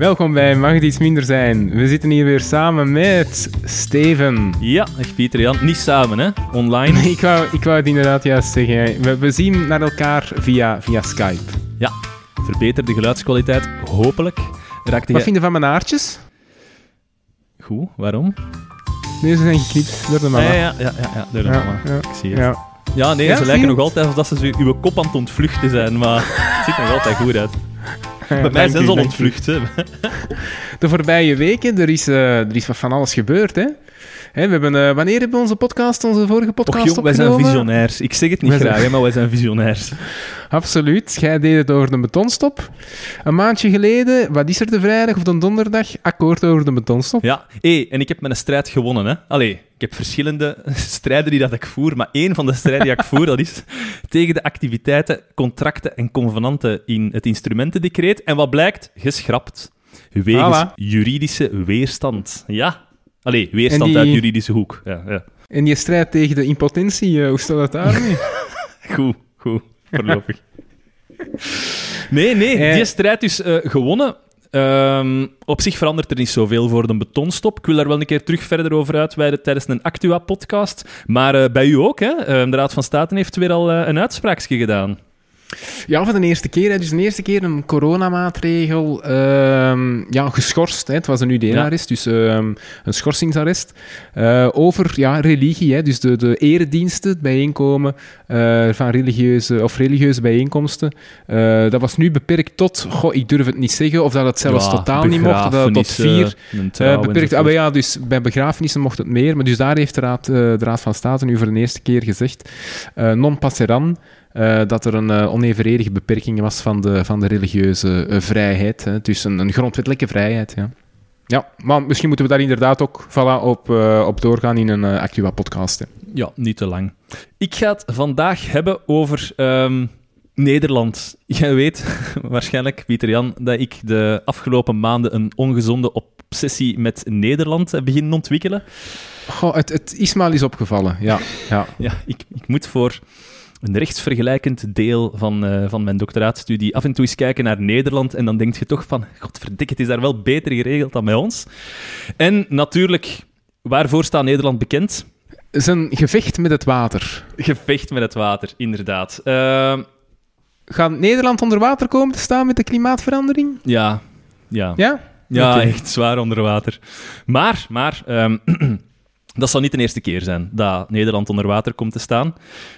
Welkom bij Mag het iets minder zijn? We zitten hier weer samen met Steven. Ja, ik Pieter Jan. Niet samen, hè? Online. Ik wou, ik wou het inderdaad juist zeggen. We, we zien naar elkaar via, via Skype. Ja, verbeter de geluidskwaliteit. Hopelijk. Raakte Wat jij... vind je van mijn haartjes? Goed, waarom? Nee, ze zijn geknipt door de mama. Ja, ja, ja, ja, door de Ja, mama. ja, Ik zie het. ja. Ja, nee, ze lijken nog altijd alsof ze uw kop aan het ontvluchten zijn, maar het ziet er nog altijd goed uit. Bij mij zijn ze al ontvlucht, hè. De voorbije weken, er is, eh, er is wat van alles gebeurd, hè? Hè, we hebben, eh, wanneer hebben we onze podcast, onze vorige podcast Och jong, wij zijn visionairs. Ik zeg het niet Wij graag, maar wij zijn visionairs. Absoluut. Jij deed het over de betonstop. Een maandje geleden, wat is er de vrijdag of de donderdag? Akkoord over de betonstop. Ja, hé, en ik heb mijn strijd gewonnen, hè. Allee, ik heb verschillende strijden die dat ik voer, maar één van de strijden die ik voer, dat is tegen de activiteiten, contracten en convenanten in het instrumentendecreet. En wat blijkt? Geschrapt. Wegens Voilà. juridische weerstand. Ja. Allee, weerstand die- uit juridische hoek. Ja, ja. En je strijd tegen de impotentie, eh, hoe staat het daarmee? Goed, goed, voorlopig. Nee, nee, Eh. die strijd is eh, gewonnen. Ehm, op zich verandert er niet zoveel voor de betonstop. Ik wil daar wel een keer terug verder over uitweiden tijdens een Actua-podcast. Maar bij u ook, hè? Eh, de Raad van State heeft weer al een uitspraakje gedaan. Ja, voor de eerste keer. Hè. Dus de eerste keer een coronamaatregel ehm, ja, geschorst. Hè. Het was een UD-arrest, dus ehm, een schorsingsarrest. eh, over ja, religie, hè. dus de, de erediensten, het bijeenkomen eh, van religieuze, of religieuze bijeenkomsten. Eh, dat was nu beperkt tot, goh, ik durf het niet zeggen, of dat het zelfs Ja, totaal niet mocht, of dat het tot vier beperkt. enzovoort. Ah, maar ja, dus bij begrafenissen mocht het meer. Maar dus daar heeft de Raad, de Raad van State nu voor de eerste keer gezegd, non passeran, eh, dat er een eh, onevenredige beperking was van de, van de religieuze eh, vrijheid. Hè. Dus een, een grondwettelijke vrijheid, ja. Ja, maar misschien moeten we daar inderdaad ook voilà, op, op doorgaan in een Actua-podcast. hè. Ja, niet te lang. Ik ga het vandaag hebben over ehm, Nederland. Jij weet waarschijnlijk, Pieter Jan, dat ik de afgelopen maanden een ongezonde obsessie met Nederland heb beginnen ontwikkelen. Goh, het, het is me al eens opgevallen, ja. ja. Ja, ik, ik moet voor een rechtsvergelijkend deel van, eh, van mijn doctoraatstudie af en toe eens kijken naar Nederland en dan denk je toch van, godverdikke, het is daar wel beter geregeld dan bij ons. En natuurlijk, waarvoor staat Nederland bekend? Een gevecht met het water. Gevecht met het water, inderdaad. Ehm, Gaat Nederland onder water komen te staan met de klimaatverandering? ja, ja. Ja? Ja, echt zwaar onder water. Maar, maar ehm, dat zal niet de eerste keer zijn dat Nederland onder water komt te staan.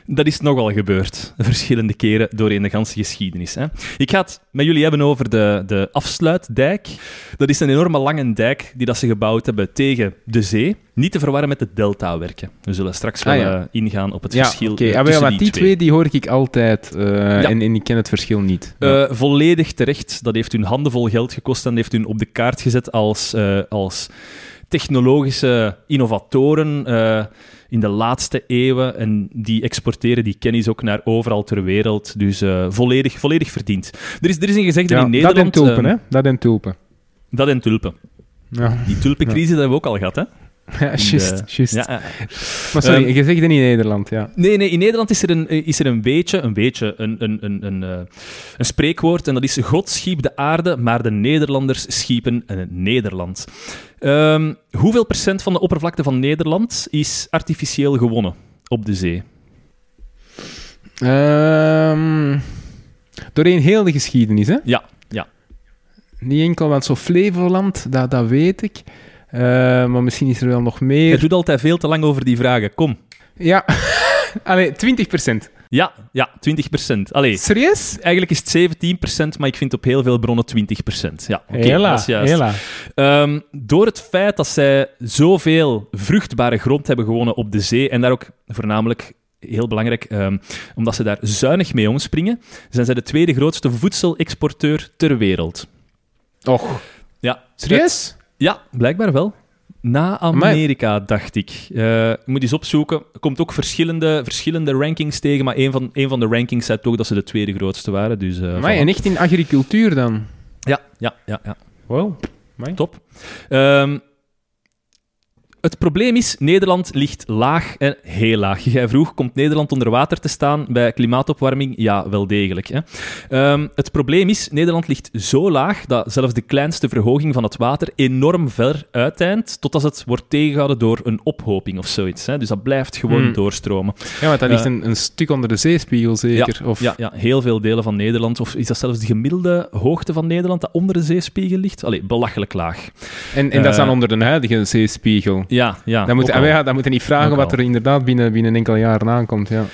Dat is nogal gebeurd, verschillende keren doorheen de ganse geschiedenis. Hè. Ik ga het met jullie hebben over de, de afsluitdijk. Dat is een enorme lange dijk die dat ze gebouwd hebben tegen de zee. Niet te verwarren met de deltawerken. We zullen straks wel Ah, ja. eh, ingaan op het Ja, verschil oké. eh, Ah, maar ja, tussen maar die twee die hoor ik altijd eh, en, en ik ken het verschil niet. Volledig terecht. Dat heeft hun handenvol geld gekost en dat heeft hun op de kaart gezet als, als technologische innovatoren eh, in de laatste eeuwen. En die exporteren die kennis ook naar overal ter wereld. Dus eh, volledig, volledig verdiend. Er is, er is een gezegde Ja, in Nederland... dat en tulpen, eh, hè? Dat en tulpen. Dat en tulpen. Ja, Die tulpencrisis hebben we ook al gehad, hè? Ja juist, juist. Ja, ja. Maar sorry, Ehm, je zegt het in Nederland, ja. Nee, nee, in Nederland is er een, is er een beetje, een, beetje een, een, een, een, eh, een spreekwoord en dat is God schiep de aarde, maar de Nederlanders schiepen een Nederland. Ehm, hoeveel procent van de oppervlakte van Nederland is artificieel gewonnen op de zee? Ehm doorheen heel de geschiedenis, hè? Ja, ja. Niet enkel, want zo Flevoland, dat, dat weet ik. Eh, maar misschien is er wel nog Je meer. doet altijd veel te lang over die vragen. Kom. Ja, allee, 20% Ja, ja, 20 procent. Allee, Serieus? eigenlijk is het 17 procent, maar ik vind op heel veel bronnen 20 procent. Ja, oké, dat is juist. hela. Ehm, door het feit dat zij zoveel vruchtbare grond hebben gewonnen op de zee, en daar ook voornamelijk heel belangrijk, ehm, omdat ze daar zuinig mee omspringen, zijn zij de tweede grootste voedselexporteur ter wereld. Och, Ja, serieus? Ja, blijkbaar wel. Na Amerika, dacht ik. Eh, je moet eens opzoeken. Er komt ook verschillende, verschillende rankings tegen, maar een van, een van de rankings zei toch dat ze de tweede grootste waren. Dus, eh, en echt in agricultuur dan? Ja, ja, ja, ja. Wow. Amai. Top. Ehm, het probleem is, Nederland ligt laag en heel laag. Jij vroeg, komt Nederland onder water te staan bij klimaatopwarming? Ja, wel degelijk. Hè. Ehm, het probleem is, Nederland ligt zo laag dat zelfs de kleinste verhoging van het water enorm ver uiteindt, totdat het wordt tegengehouden door een ophoping of zoiets. Hè. Dus dat blijft gewoon Hmm. doorstromen. Ja, want dat ligt Eh, een, een stuk onder de zeespiegel, zeker. Ja, of, ja, ja, heel veel delen van Nederland. Of is dat zelfs de gemiddelde hoogte van Nederland dat onder de zeespiegel ligt? Allee, belachelijk laag. En, en dat is dan Eh, onder de huidige zeespiegel. Ja, ja. dan, moet, ook al. ja, dan moet je niet vragen Ook wat al. er inderdaad binnen, binnen enkele jaren aankomt. Ja.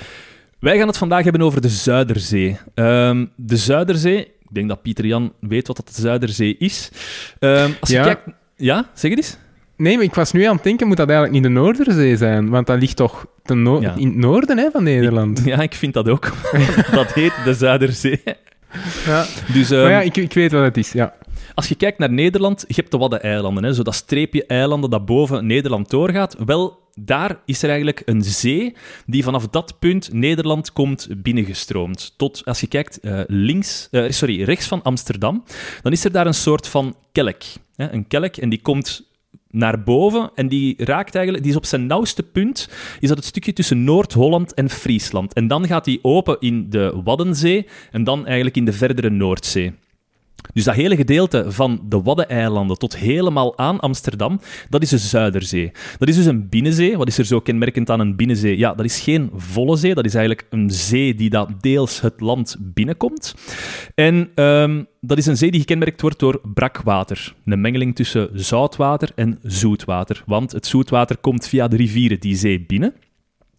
Wij gaan het vandaag hebben over de Zuiderzee. Ehm, de Zuiderzee, ik denk dat Pieter Jan weet wat dat de Zuiderzee is. Ehm, als je Ja. kijkt... Ja, zeg het eens. Nee, maar ik was nu aan het denken, moet dat eigenlijk niet de Noorderzee zijn? Want dat ligt toch ten no- Ja. in het noorden hè, van Nederland. Ja, ik vind dat ook. dat heet de Zuiderzee. Ja. Dus ehm, maar ja, ik, ik weet wat het is. Ja. Als je kijkt naar Nederland, je hebt de Waddeneilanden, hè, zo dat streepje eilanden dat boven Nederland doorgaat. Wel, daar is er eigenlijk een zee die vanaf dat punt Nederland komt binnengestroomd. Tot, als je kijkt, eh, links, eh, sorry, rechts van Amsterdam, dan is er daar een soort van kelk. Hè, een kelk, en die komt naar boven en die raakt eigenlijk, die is op zijn nauwste punt, is dat het stukje tussen Noord-Holland en Friesland. En dan gaat die open in de Waddenzee en dan eigenlijk in de verdere Noordzee. Dus dat hele gedeelte van de Waddeneilanden tot helemaal aan Amsterdam, dat is de Zuiderzee. Dat is dus een binnenzee. Wat is er zo kenmerkend aan een binnenzee? Ja, dat is geen volle zee. Dat is eigenlijk een zee die dat deels het land binnenkomt. En ehm, dat is een zee die gekenmerkt wordt door brakwater. Een mengeling tussen zoutwater en zoetwater. Want het zoetwater komt via de rivieren die zee binnen.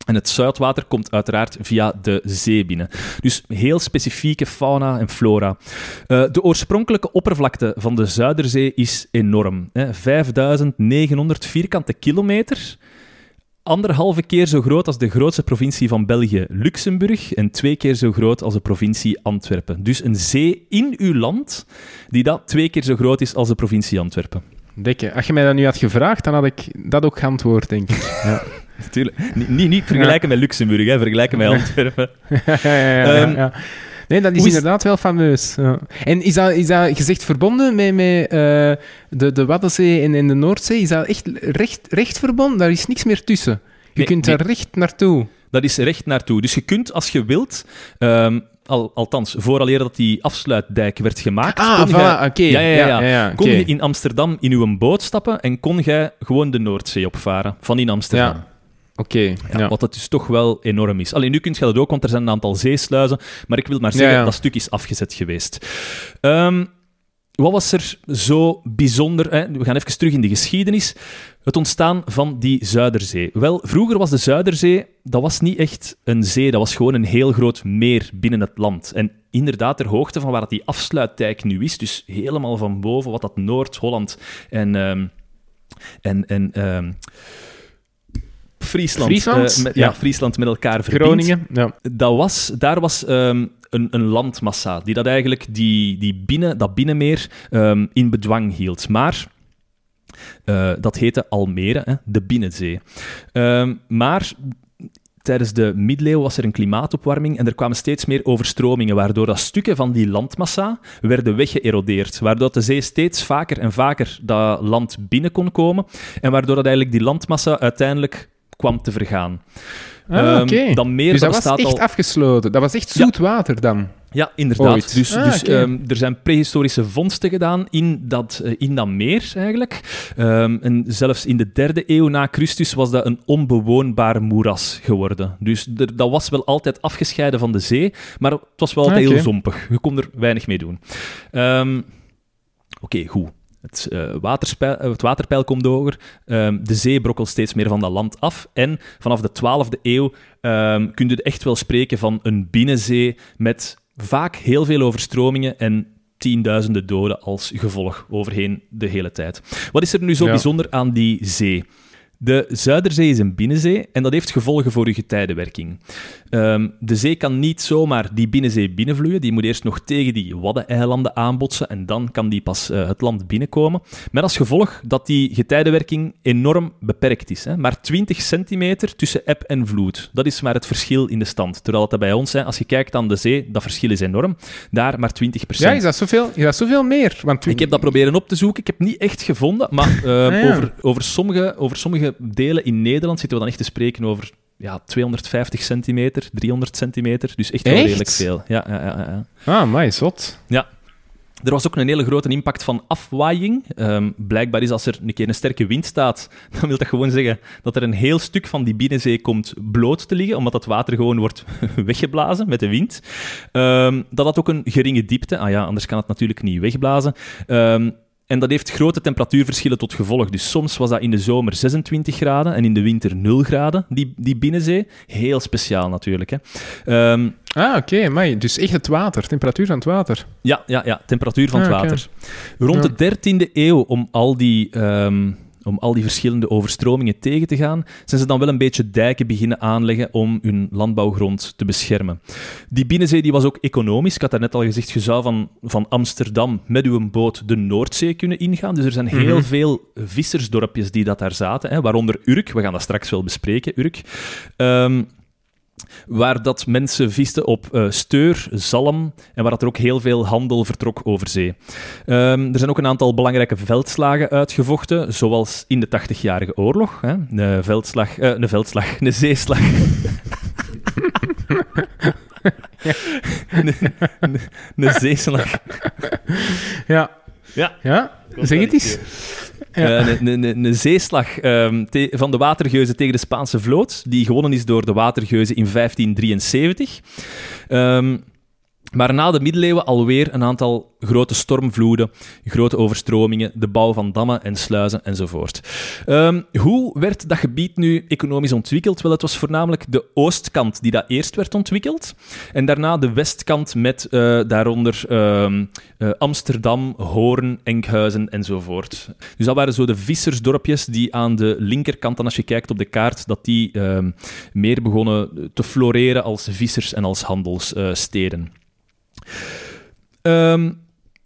En het zoutwater komt uiteraard via de zee binnen. Dus heel specifieke fauna en flora. Eh, de oorspronkelijke oppervlakte van de Zuiderzee is enorm. Hè. 5900 vierkante kilometer. Anderhalve keer zo groot als de grootste provincie van België, Luxemburg. En twee keer zo groot als de provincie Antwerpen. Dus een zee in uw land die dat twee keer zo groot is als de provincie Antwerpen. Dekke. Als je mij dat nu had gevraagd, dan had ik dat ook geantwoord, denk ik. Ja. Natuurlijk. Niet, niet, niet vergelijken met Luxemburg, hè. vergelijken met Antwerpen. ja, ja, ja, ja, Ehm, ja. Nee, dat is inderdaad wel fameus. En is dat, is dat gezegd verbonden met, met eh, de, de Waddenzee en, en de Noordzee? Is dat echt recht, recht verbonden? Daar is niks meer tussen. Je Nee, kunt nee. daar recht naartoe. Dat is recht naartoe. Dus je kunt, als je wilt, ehm, al, althans, vooraleer dat die afsluitdijk werd gemaakt, Ah, voilà, oké. Ja, ja, ja, ja, kon je in Amsterdam in uw boot stappen en kon jij gewoon de Noordzee opvaren, van in Amsterdam. Oké, Ja, ja. Wat dat dus toch wel enorm is. Alleen nu kun je dat ook, want er zijn een aantal zeesluizen. Maar ik wil maar zeggen, Ja, ja. dat stuk is afgezet geweest. Ehm, wat was er zo bijzonder? Hè? We gaan even terug in de geschiedenis. Het ontstaan van die Zuiderzee. Wel, vroeger was de Zuiderzee, dat was niet echt een zee, dat was gewoon een heel groot meer binnen het land. En inderdaad, ter hoogte van waar dat die afsluitdijk nu is, dus helemaal van boven, wat dat Noord-Holland en... ehm, en, en ehm, Friesland, Friesland? eh, met, Ja. ja. Friesland met elkaar verbindt. Groningen, ja. Dat was, daar was ehm, een, een landmassa die dat eigenlijk die, die binnen, dat binnenmeer ehm, in bedwang hield. Maar eh, dat heette Almere, hè, de Binnenzee. Ehm, maar tijdens de middeleeuwen was er een klimaatopwarming en er kwamen steeds meer overstromingen, waardoor dat stukken van die landmassa werden weggeërodeerd. Waardoor de zee steeds vaker en vaker dat land binnen kon komen en waardoor dat eigenlijk die landmassa uiteindelijk kwam te vergaan. Ah, Ehm, dat meer dus dat dat was echt al... afgesloten. Dat was echt Ja. zoet water dan. Ja, inderdaad. Ooit. Dus, Ah, dus ehm, er zijn prehistorische vondsten gedaan in dat, eh, in dat meer, eigenlijk. Ehm, en zelfs in de derde eeuw na Christus was dat een onbewoonbaar moeras geworden. Dus er, dat was wel altijd afgescheiden van de zee, maar het was wel altijd Ah, heel zompig. Je kon er weinig mee doen. Ehm, Oké, goed. Het, eh, waterspeil, eh, het waterpeil komt hoger. Ehm, de zee brokkelt steeds meer van dat land af. En vanaf de 12e eeuw ehm kun je echt wel spreken van een binnenzee met vaak heel veel overstromingen en tienduizenden doden als gevolg overheen de hele tijd. Wat is er nu zo Ja. bijzonder aan die zee? De Zuiderzee is een binnenzee en dat heeft gevolgen voor uw getijdenwerking. Ehm, de zee kan niet zomaar die binnenzee binnenvloeien. Die moet eerst nog tegen die Waddeneilanden aanbotsen en dan kan die pas eh, het land binnenkomen. Met als gevolg dat die getijdenwerking enorm beperkt is. Hè? Maar 20 centimeter tussen eb en vloed. Dat is maar het verschil in de stand. Terwijl dat bij ons, hè, als je kijkt aan de zee, dat verschil is enorm. Daar maar 20% Ja, is dat zoveel, is dat zoveel meer? Want ik heb dat proberen op te zoeken. Ik heb niet echt gevonden, maar eh, Ah, ja. over, over, sommige, over sommige sommige delen in Nederland zitten we dan echt te spreken over ja, 250 centimeter, 300 centimeter. Dus echt wel Echt? redelijk veel. Ja, ja, ja, ja. Ah, my zot. Ja. Er was ook een hele grote impact van afwaaiing. Ehm, blijkbaar is als er een keer een sterke wind staat, dan wil dat gewoon zeggen dat er een heel stuk van die binnenzee komt bloot te liggen, omdat het water gewoon wordt weggeblazen met de wind. Ehm, dat had ook een geringe diepte. Ah ja, anders kan het natuurlijk niet wegblazen. Ehm, en dat heeft grote temperatuurverschillen tot gevolg. Dus soms was dat in de zomer 26 graden en in de winter 0 graden, die, die binnenzee. Heel speciaal natuurlijk. Hè. Ehm, Ah, oké, amai. Dus echt het water, temperatuur van het water. ja, ja, ja, temperatuur van het Ah, water. Rond Ja. de 13e eeuw, om al, die, ehm, om al die verschillende overstromingen tegen te gaan, zijn ze dan wel een beetje dijken beginnen aanleggen om hun landbouwgrond te beschermen. Die binnenzee die was ook economisch. Ik had daarnet al gezegd, je zou van, van Amsterdam met uw boot de Noordzee kunnen ingaan. Dus er zijn heel Mhm. veel vissersdorpjes die dat daar zaten, hè, waaronder Urk. We gaan dat straks wel bespreken, Urk. Ehm, waar dat mensen visten op eh, steur, zalm en waar dat er ook heel veel handel vertrok over zee. Ehm, er zijn ook een aantal belangrijke veldslagen uitgevochten, zoals in de 80-jarige oorlog. Hè. Een veldslag, eh, een veldslag, een zeeslag. een, een, een zeeslag. Ja. Ja. Ja? Zeg het eens. Ja. Eh, een, een, een, zeeslag ehm, te- van de watergeuzen tegen de Spaanse vloot, die gewonnen is door de watergeuzen in 1573. Ehm, maar na de middeleeuwen alweer een aantal grote stormvloeden, grote overstromingen, de bouw van dammen en sluizen enzovoort. Ehm, hoe werd dat gebied nu economisch ontwikkeld? Wel, het was voornamelijk de oostkant die dat eerst werd ontwikkeld. En daarna de westkant met eh, daaronder ehm, eh, Amsterdam, Hoorn, Enkhuizen enzovoort. Dus dat waren zo de vissersdorpjes die aan de linkerkant, en als je kijkt op de kaart, dat die ehm, meer begonnen te floreren als vissers- en als handelssteden. Ehm,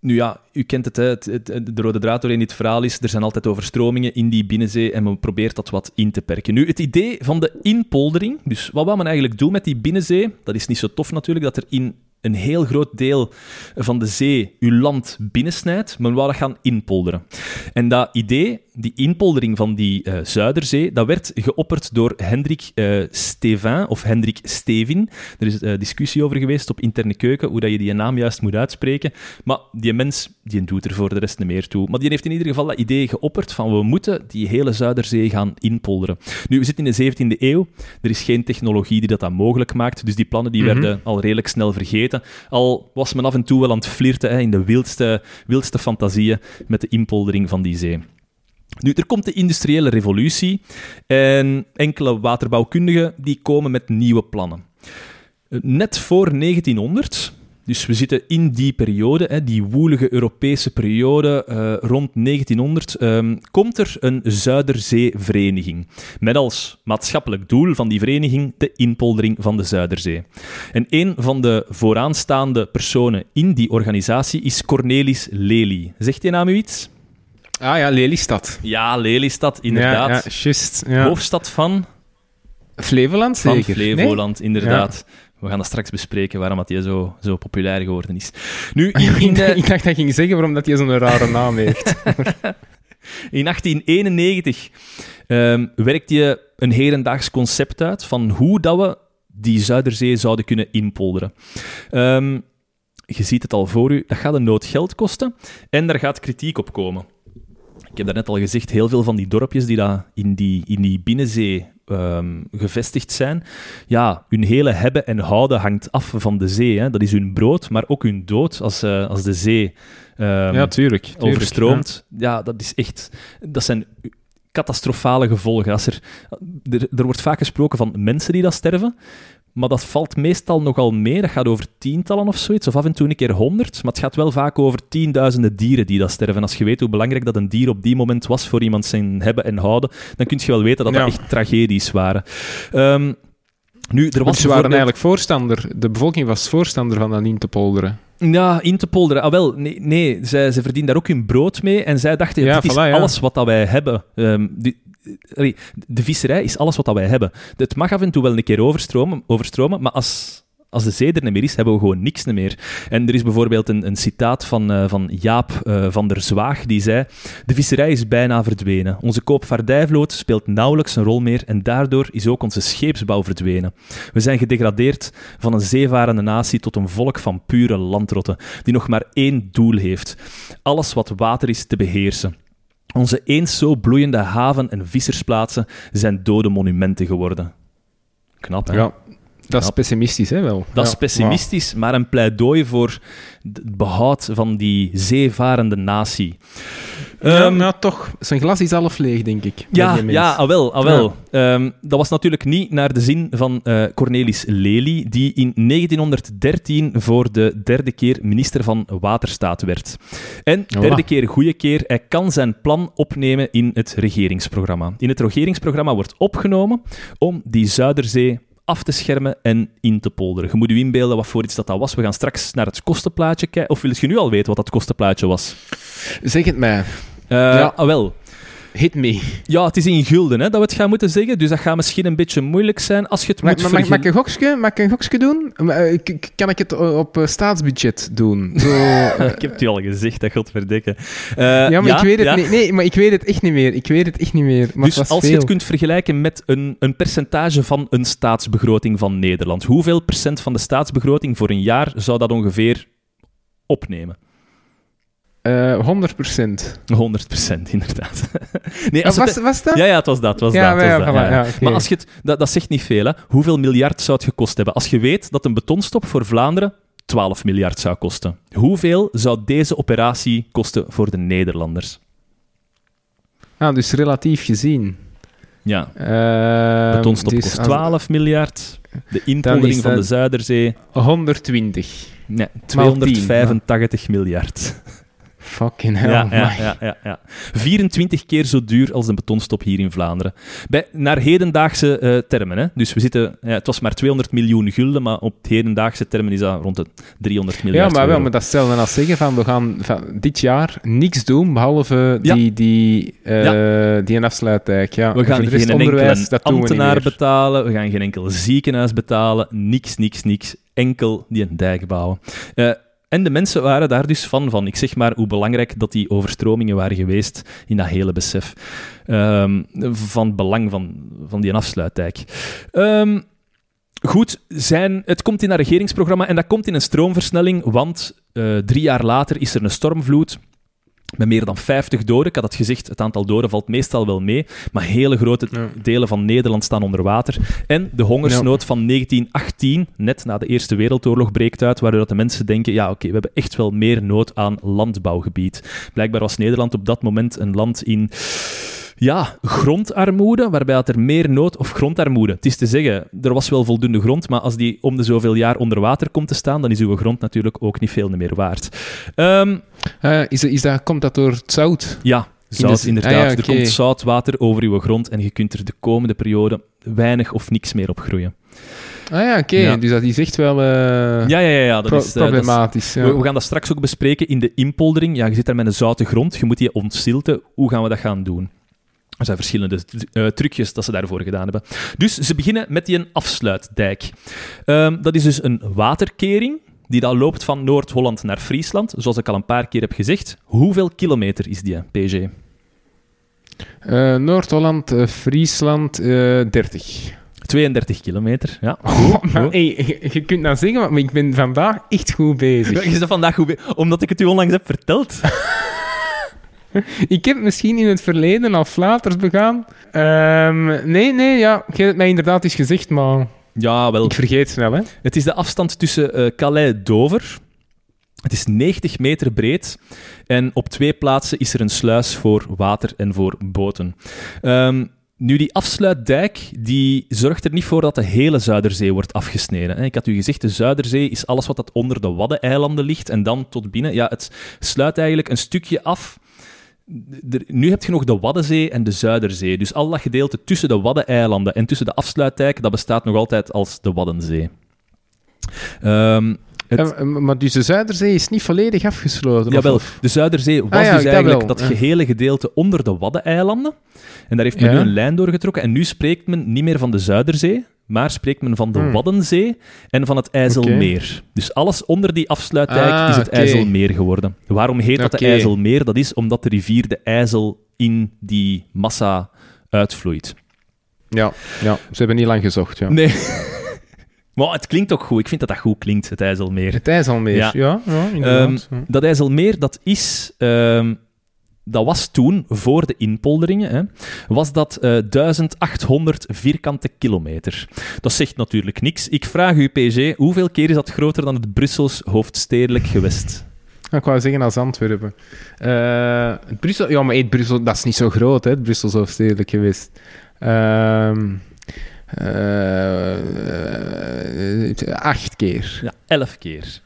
nu ja, u kent het, hè, het, de rode draad doorheen dit verhaal is, er zijn altijd overstromingen in die binnenzee en men probeert dat wat in te perken. Nu, het idee van de inpoldering, dus wat wil men eigenlijk doen met die binnenzee, dat is niet zo tof natuurlijk, dat er in een heel groot deel van de zee uw land binnensnijdt, men wou dat gaan inpolderen. En dat idee, die inpoldering van die eh, Zuiderzee, dat werd geopperd door Hendrik eh Stevin, of Hendrik Stevin. Er is eh, discussie over geweest op interne keuken, hoe dat je die naam juist moet uitspreken. Maar die mens, die doet er voor de rest niet meer toe. Maar die heeft in ieder geval dat idee geopperd van we moeten die hele Zuiderzee gaan inpolderen. Nu, we zitten in de 17e eeuw. Er is geen technologie die dat dan mogelijk maakt. Dus die plannen die Mhm. werden al redelijk snel vergeten. Al was men af en toe wel aan het flirten hè, in de wildste, wildste fantasieën met de inpoldering van die zee. Nu, er komt de industriële revolutie en enkele waterbouwkundigen die komen met nieuwe plannen. Eh, Net voor 1900, dus we zitten in die periode, die woelige Europese periode, eh, rond 1900, ehm, komt er een Zuiderzeevereniging. Met als maatschappelijk doel van die vereniging de inpoldering van de Zuiderzee. En een van de vooraanstaande personen in die organisatie is Cornelis Lely. Zegt die naam u iets? Ah ja, Lelystad. Ja, Lelystad, inderdaad. Ja. Hoofdstad van, Flevoland van zeker? Flevoland, inderdaad. We gaan dat straks bespreken waarom dat hij zo, zo populair geworden is. Nu, in, in, Ik, ik dacht dat je ging zeggen waarom dat hij zo'n rare naam heeft. in 1891 ehm, werkt hij een hedendaags concept uit van hoe dat we die Zuiderzee zouden kunnen inpolderen. Ehm, je ziet het al voor u, dat gaat een nood geld kosten en daar gaat kritiek op komen. Ik heb daarnet al gezegd, heel veel van die dorpjes die daar in die, in die binnenzee ehm, gevestigd zijn, ja, hun hele hebben en houden hangt af van de zee. Hè. Dat is hun brood, maar ook hun dood als, eh, als de zee ehm, ja, tuurlijk. tuurlijk overstroomt. Ja. dat is echt... Dat zijn catastrofale gevolgen. Als er, er, er wordt vaak gesproken van mensen die dat sterven, maar dat valt meestal nogal mee. Dat gaat over tientallen of zoiets, of af en toe een keer honderd. Maar het gaat wel vaak over tienduizenden dieren die dat sterven. Als je weet hoe belangrijk dat een dier op die moment was voor iemand zijn hebben en houden, dan kun je wel weten dat Ja. dat echt tragedies waren. Ehm, nu, er was ze waren eigenlijk voorstander, de bevolking was voorstander van dat in te polderen. Ja, in te polderen. Ah, wel, nee, nee zij, ze verdienen daar ook hun brood mee. En zij dachten, Ja, dit is ja. alles wat dat wij hebben. Ehm, die- de visserij is alles wat wij hebben. Het mag af en toe wel een keer overstromen, overstromen maar als, Als de zee er niet meer is, hebben we gewoon niks meer. En er is bijvoorbeeld een, een citaat van, uh, van Jaap uh, van der Zwaag, die zei... De visserij is bijna verdwenen. Onze koopvaardijvloot speelt nauwelijks een rol meer en daardoor is ook onze scheepsbouw verdwenen. We zijn gedegradeerd van een zeevarende natie tot een volk van pure landrotten, die nog maar één doel heeft. Alles wat water is te beheersen. Onze eens zo bloeiende haven- en vissersplaatsen zijn dode monumenten geworden. Knap, hè? Ja, dat is pessimistisch, hè, wel. Dat is pessimistisch, maar een pleidooi voor het behoud van die zeevarende natie. Ja, um, toch. Zijn glas is half leeg, denk ik. Ja, ja ah, wel. Ah. Ja. Um, dat was natuurlijk niet naar de zin van uh, Cornelis Lely, die in 1913 voor de derde keer minister van Waterstaat werd. En derde oh. keer, goede keer, hij kan zijn plan opnemen in het regeringsprogramma. In het regeringsprogramma wordt opgenomen om die Zuiderzee af te schermen en in te polderen. Je moet je inbeelden wat voor iets dat, dat was. We gaan straks naar het kostenplaatje kijken. Of wil je nu al weten wat dat kostenplaatje was? Zeg het mij. Uh, ja. Ah, wel. Hit me. Ja, het is in gulden hè, dat we het gaan moeten zeggen. Dus dat gaat misschien een beetje moeilijk zijn als je het moet mag, mag, mag, ik een gokje, mag ik een gokje doen? Eh, kan ik het op uh, staatsbudget doen? Zo, ik heb het je al gezegd, dat godverdikke. Uh, ja, maar ja, ik weet het ja. niet. Nee, maar ik weet het echt niet meer. Ik weet het echt niet meer. Maar dus als veel. je het kunt vergelijken met een, een percentage van een staatsbegroting van Nederland. Hoeveel procent van de staatsbegroting voor een jaar zou dat ongeveer opnemen? Uh, 100 procent. 100 procent, inderdaad. nee, als was, het, was dat? Ja, ja, het was dat. Was ja, dat, was ja, dat ja, ja. Okay. Maar als je het, dat, dat zegt niet veel. Hè. Hoeveel miljard zou het gekost hebben? Als je weet dat een betonstop voor Vlaanderen 12 miljard zou kosten. Hoeveel zou deze operatie kosten voor de Nederlanders? Ah, dus relatief gezien. Ja. Uh, betonstop dus kost 12 als... miljard. De inpoldering van de Zuiderzee... 120. Nee, 285 miljard. Fucking hell. Ja, ja, ja, ja, ja, 24 keer zo duur als een betonstop hier in Vlaanderen. Bij, naar hedendaagse uh, termen. Hè. Dus we zitten, ja, het was maar 200 miljoen gulden, maar op hedendaagse termen is dat rond de 300 miljard. Ja, maar wel, maar dat stelde als zeggen van we gaan van dit jaar niks doen behalve die, die, uh, ja. die een afsluitdijk. Ja. We gaan geen enkele ambtenaar betalen, we gaan geen enkel ziekenhuis betalen, niks, niks, niks. Enkel die een dijk bouwen. Uh, en de mensen waren daar dus van, van. Ik zeg maar hoe belangrijk dat die overstromingen waren geweest in dat hele besef um, van belang van, van die afsluitdijk. Um, goed, zijn, het komt in een regeringsprogramma en dat komt in een stroomversnelling, want uh, drie jaar later is er een stormvloed met meer dan 50 doden. Ik had het gezegd, het aantal doden valt meestal wel mee, maar hele grote ja. delen van Nederland staan onder water. En de hongersnood ja. van 1918, net na de Eerste Wereldoorlog, breekt uit, waardoor de mensen denken, ja oké, okay, we hebben echt wel meer nood aan landbouwgebied. Blijkbaar was Nederland op dat moment een land in ja, grondarmoede, waarbij er meer nood... Of grondarmoede, het is te zeggen, er was wel voldoende grond, maar als die om de zoveel jaar onder water komt te staan, dan is uw grond natuurlijk ook niet veel meer waard. Um, uh, is, is dat, komt dat door het zout? Ja, zout, in inderdaad. Ah, ja, okay. Er komt zoutwater over uw grond en je kunt er de komende periode weinig of niks meer op groeien. Ah ja, oké. Okay. Ja. Dus dat is echt wel uh, ja, ja, ja, ja, dat pro is, problematisch. Dat is, we, we, gaan dat straks ook bespreken in de inpoldering. Ja, je zit daar met een zoute grond, je moet die ontzilten. Hoe gaan we dat gaan doen? Er zijn verschillende uh, trucjes dat ze daarvoor gedaan hebben. Dus ze beginnen met die afsluitdijk. Um, dat is dus een waterkering die dan loopt van Noord-Holland naar Friesland, zoals ik al een paar keer heb gezegd. Hoeveel kilometer is die, PG? Uh, Noord-Holland, uh, Friesland, 30. 32 kilometer, ja. Oh, maar, hey, je, kunt nou zeggen, maar ik ben vandaag echt goed bezig. Je bent vandaag goed bezig, omdat ik het u onlangs heb verteld. ik heb misschien in het verleden al flaters begaan. Um, nee, nee, ja, je hebt het mij inderdaad eens gezegd, maar... Ja, wel. Ik vergeet snel, hè. Het is de afstand tussen uh, Calais-Dover. Het is 90 meter breed en op twee plaatsen is er een sluis voor water en voor boten. Um, nu, die afsluitdijk die zorgt er niet voor dat de hele Zuiderzee wordt afgesneden. Ik had u gezegd, de Zuiderzee is alles wat dat onder de Waddeneilanden ligt en dan tot binnen. Ja, het sluit eigenlijk een stukje af nu heb je nog de Waddenzee en de Zuiderzee. Dus al dat gedeelte tussen de Waddeneilanden en tussen de afsluitdijk, dat bestaat nog altijd als de Waddenzee. Um, het... uh, maar dus de Zuiderzee is niet volledig afgesloten? Jawel, of? de Zuiderzee was ah, ja, dus eigenlijk dat, dat gehele gedeelte onder de Waddeneilanden. En daar heeft men ja. nu een lijn doorgetrokken. En nu spreekt men niet meer van de Zuiderzee, maar spreekt men van de Hmm. Waddenzee en van het IJsselmeer. Dus alles onder die afsluitdijk Ah, is het. IJsselmeer geworden. Waarom heet dat de IJsselmeer? Dat is omdat de rivier de IJssel in die massa uitvloeit. Ja, ja, ze hebben niet lang gezocht. Ja. Nee. maar het klinkt ook goed. Ik vind dat dat goed klinkt, het IJsselmeer. Het IJsselmeer, Ja. ja, ja. Ja. Dat IJsselmeer, dat is... ehm, dat was toen, voor de inpolderingen, hè, was dat eh 1800 vierkante kilometer. Dat zegt natuurlijk niks. Ik vraag u, PG, hoeveel keer is dat groter dan het Brussels hoofdstedelijk gewest? Ik wou zeggen als Antwerpen. Eh, Brussel, ja, maar het Brussel, dat is niet zo groot, hè, het Brussels hoofdstedelijk geweest. Ehm, eh, eh, acht keer. Ja, elf keer.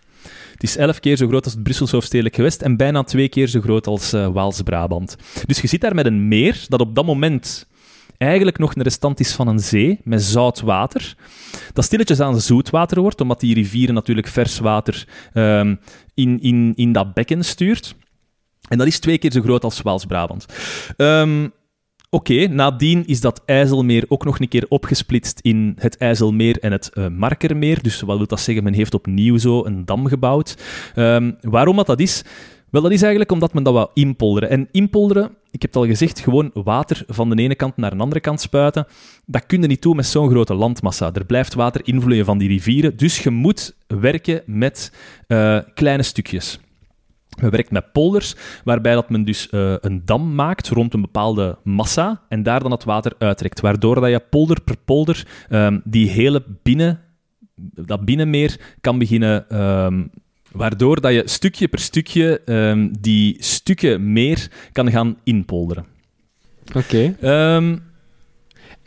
Het is elf keer zo groot als het Brussels hoofdstedelijk gewest en bijna twee keer zo groot als eh, Waals-Brabant. Dus je zit daar met een meer dat op dat moment eigenlijk nog een restant is van een zee met zout water. Dat stilletjes aan zoetwater wordt, omdat die rivieren natuurlijk vers water ehm, in, in, in dat bekken stuurt. En dat is twee keer zo groot als Waals-Brabant. Ehm, Oké, nadien is dat IJsselmeer ook nog een keer opgesplitst in het IJsselmeer en het eh, Markermeer. Dus wat wil dat zeggen? Men heeft opnieuw zo een dam gebouwd. Ehm, waarom dat, dat is? Wel, dat is eigenlijk omdat men dat wou inpolderen. En inpolderen, ik heb het al gezegd, gewoon water van de ene kant naar de andere kant spuiten. Dat kun je niet doen met zo'n grote landmassa. Er blijft water invloeien van die rivieren. Dus je moet werken met eh, kleine stukjes. Men werkt met polders, waarbij dat men dus eh, een dam maakt rond een bepaalde massa en daar dan het water uittrekt. Waardoor dat je polder per polder ehm, die hele binnen, dat binnenmeer kan beginnen... ehm, waardoor dat je stukje per stukje ehm, die stukken meer kan gaan inpolderen. Oké.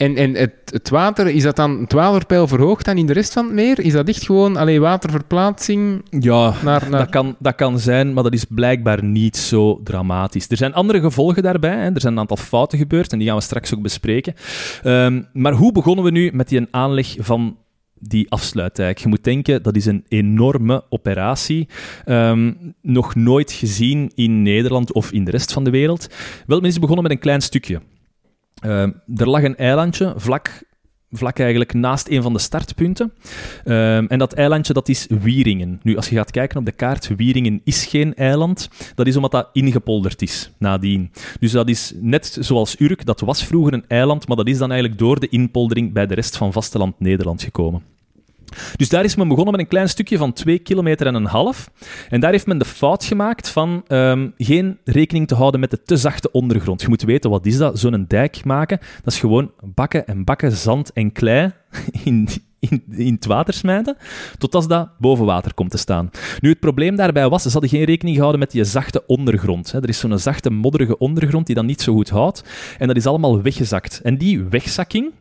En, en het, het water, is dat dan het waterpeil verhoogd dan in de rest van het meer? Is dat echt gewoon alleen waterverplaatsing ja, naar... naar... Dat kan, dat kan zijn, maar dat is blijkbaar niet zo dramatisch. Er zijn andere gevolgen daarbij. Hè. Er zijn een aantal fouten gebeurd en die gaan we straks ook bespreken. Ehm, maar hoe begonnen we nu met die aanleg van die afsluitdijk? Je moet denken, dat is een enorme operatie. Ehm, nog nooit gezien in Nederland of in de rest van de wereld. Wel, men is begonnen met een klein stukje. Ehm, er lag een eilandje vlak, vlak eigenlijk naast een van de startpunten. Ehm, en dat eilandje, dat is Wieringen. Nu, als je gaat kijken op de kaart, Wieringen is geen eiland. Dat is omdat dat ingepolderd is nadien. Dus dat is net zoals Urk, dat was vroeger een eiland, maar dat is dan eigenlijk door de inpoldering bij de rest van vasteland Nederland gekomen. Dus daar is men begonnen met een klein stukje van 2 kilometer en een half. En daar heeft men de fout gemaakt van ehm, geen rekening te houden met de te zachte ondergrond. Je moet weten, wat is dat? Zo'n dijk maken, dat is gewoon bakken en bakken zand en klei in, in, in het water smijten, totdat dat boven water komt te staan. Nu, het probleem daarbij was, ze hadden geen rekening gehouden met die zachte ondergrond. Er is zo'n zachte, modderige ondergrond die dan niet zo goed houdt. En dat is allemaal weggezakt. En die wegzakking,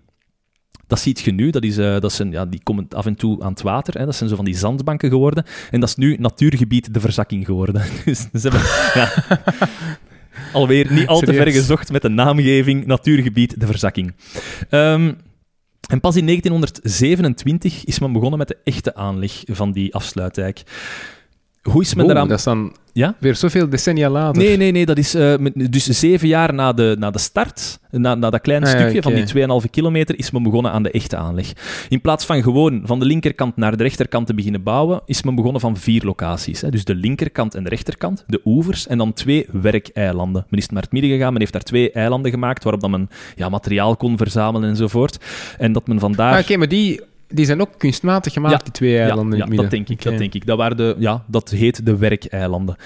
dat ziet je nu, dat, is, eh, dat zijn, ja, die komen af en toe aan het water. Hè. Dat zijn zo van die zandbanken geworden. En dat is nu natuurgebied de verzakking geworden. Dus ze hebben ja, alweer niet al te ver gezocht met de naamgeving natuurgebied de verzakking. Ehm, en pas in 1927 is men begonnen met de echte aanleg van die afsluitdijk. Hoe is men dat is dan Ja? weer zoveel decennia later. Nee, nee, nee. Dat is eh, dus zeven jaar na de, na de start, na, na dat kleine Ah, ja, stukje van die 2,5 kilometer, is men begonnen aan de echte aanleg. In plaats van gewoon van de linkerkant naar de rechterkant te beginnen bouwen, is men begonnen van vier locaties. Hè. Dus de linkerkant en de rechterkant, de oevers en dan twee werkeilanden. Men is naar het midden gegaan, men heeft daar twee eilanden gemaakt waarop dan men ja, materiaal kon verzamelen enzovoort. En dat men vandaar... Ah, Oké, maar die, die zijn ook kunstmatig gemaakt, Ja, die twee eilanden ja, in ja, het midden. dat denk ik. Dat denk ik. Dat, waren de, ja, dat heet de werkeilanden.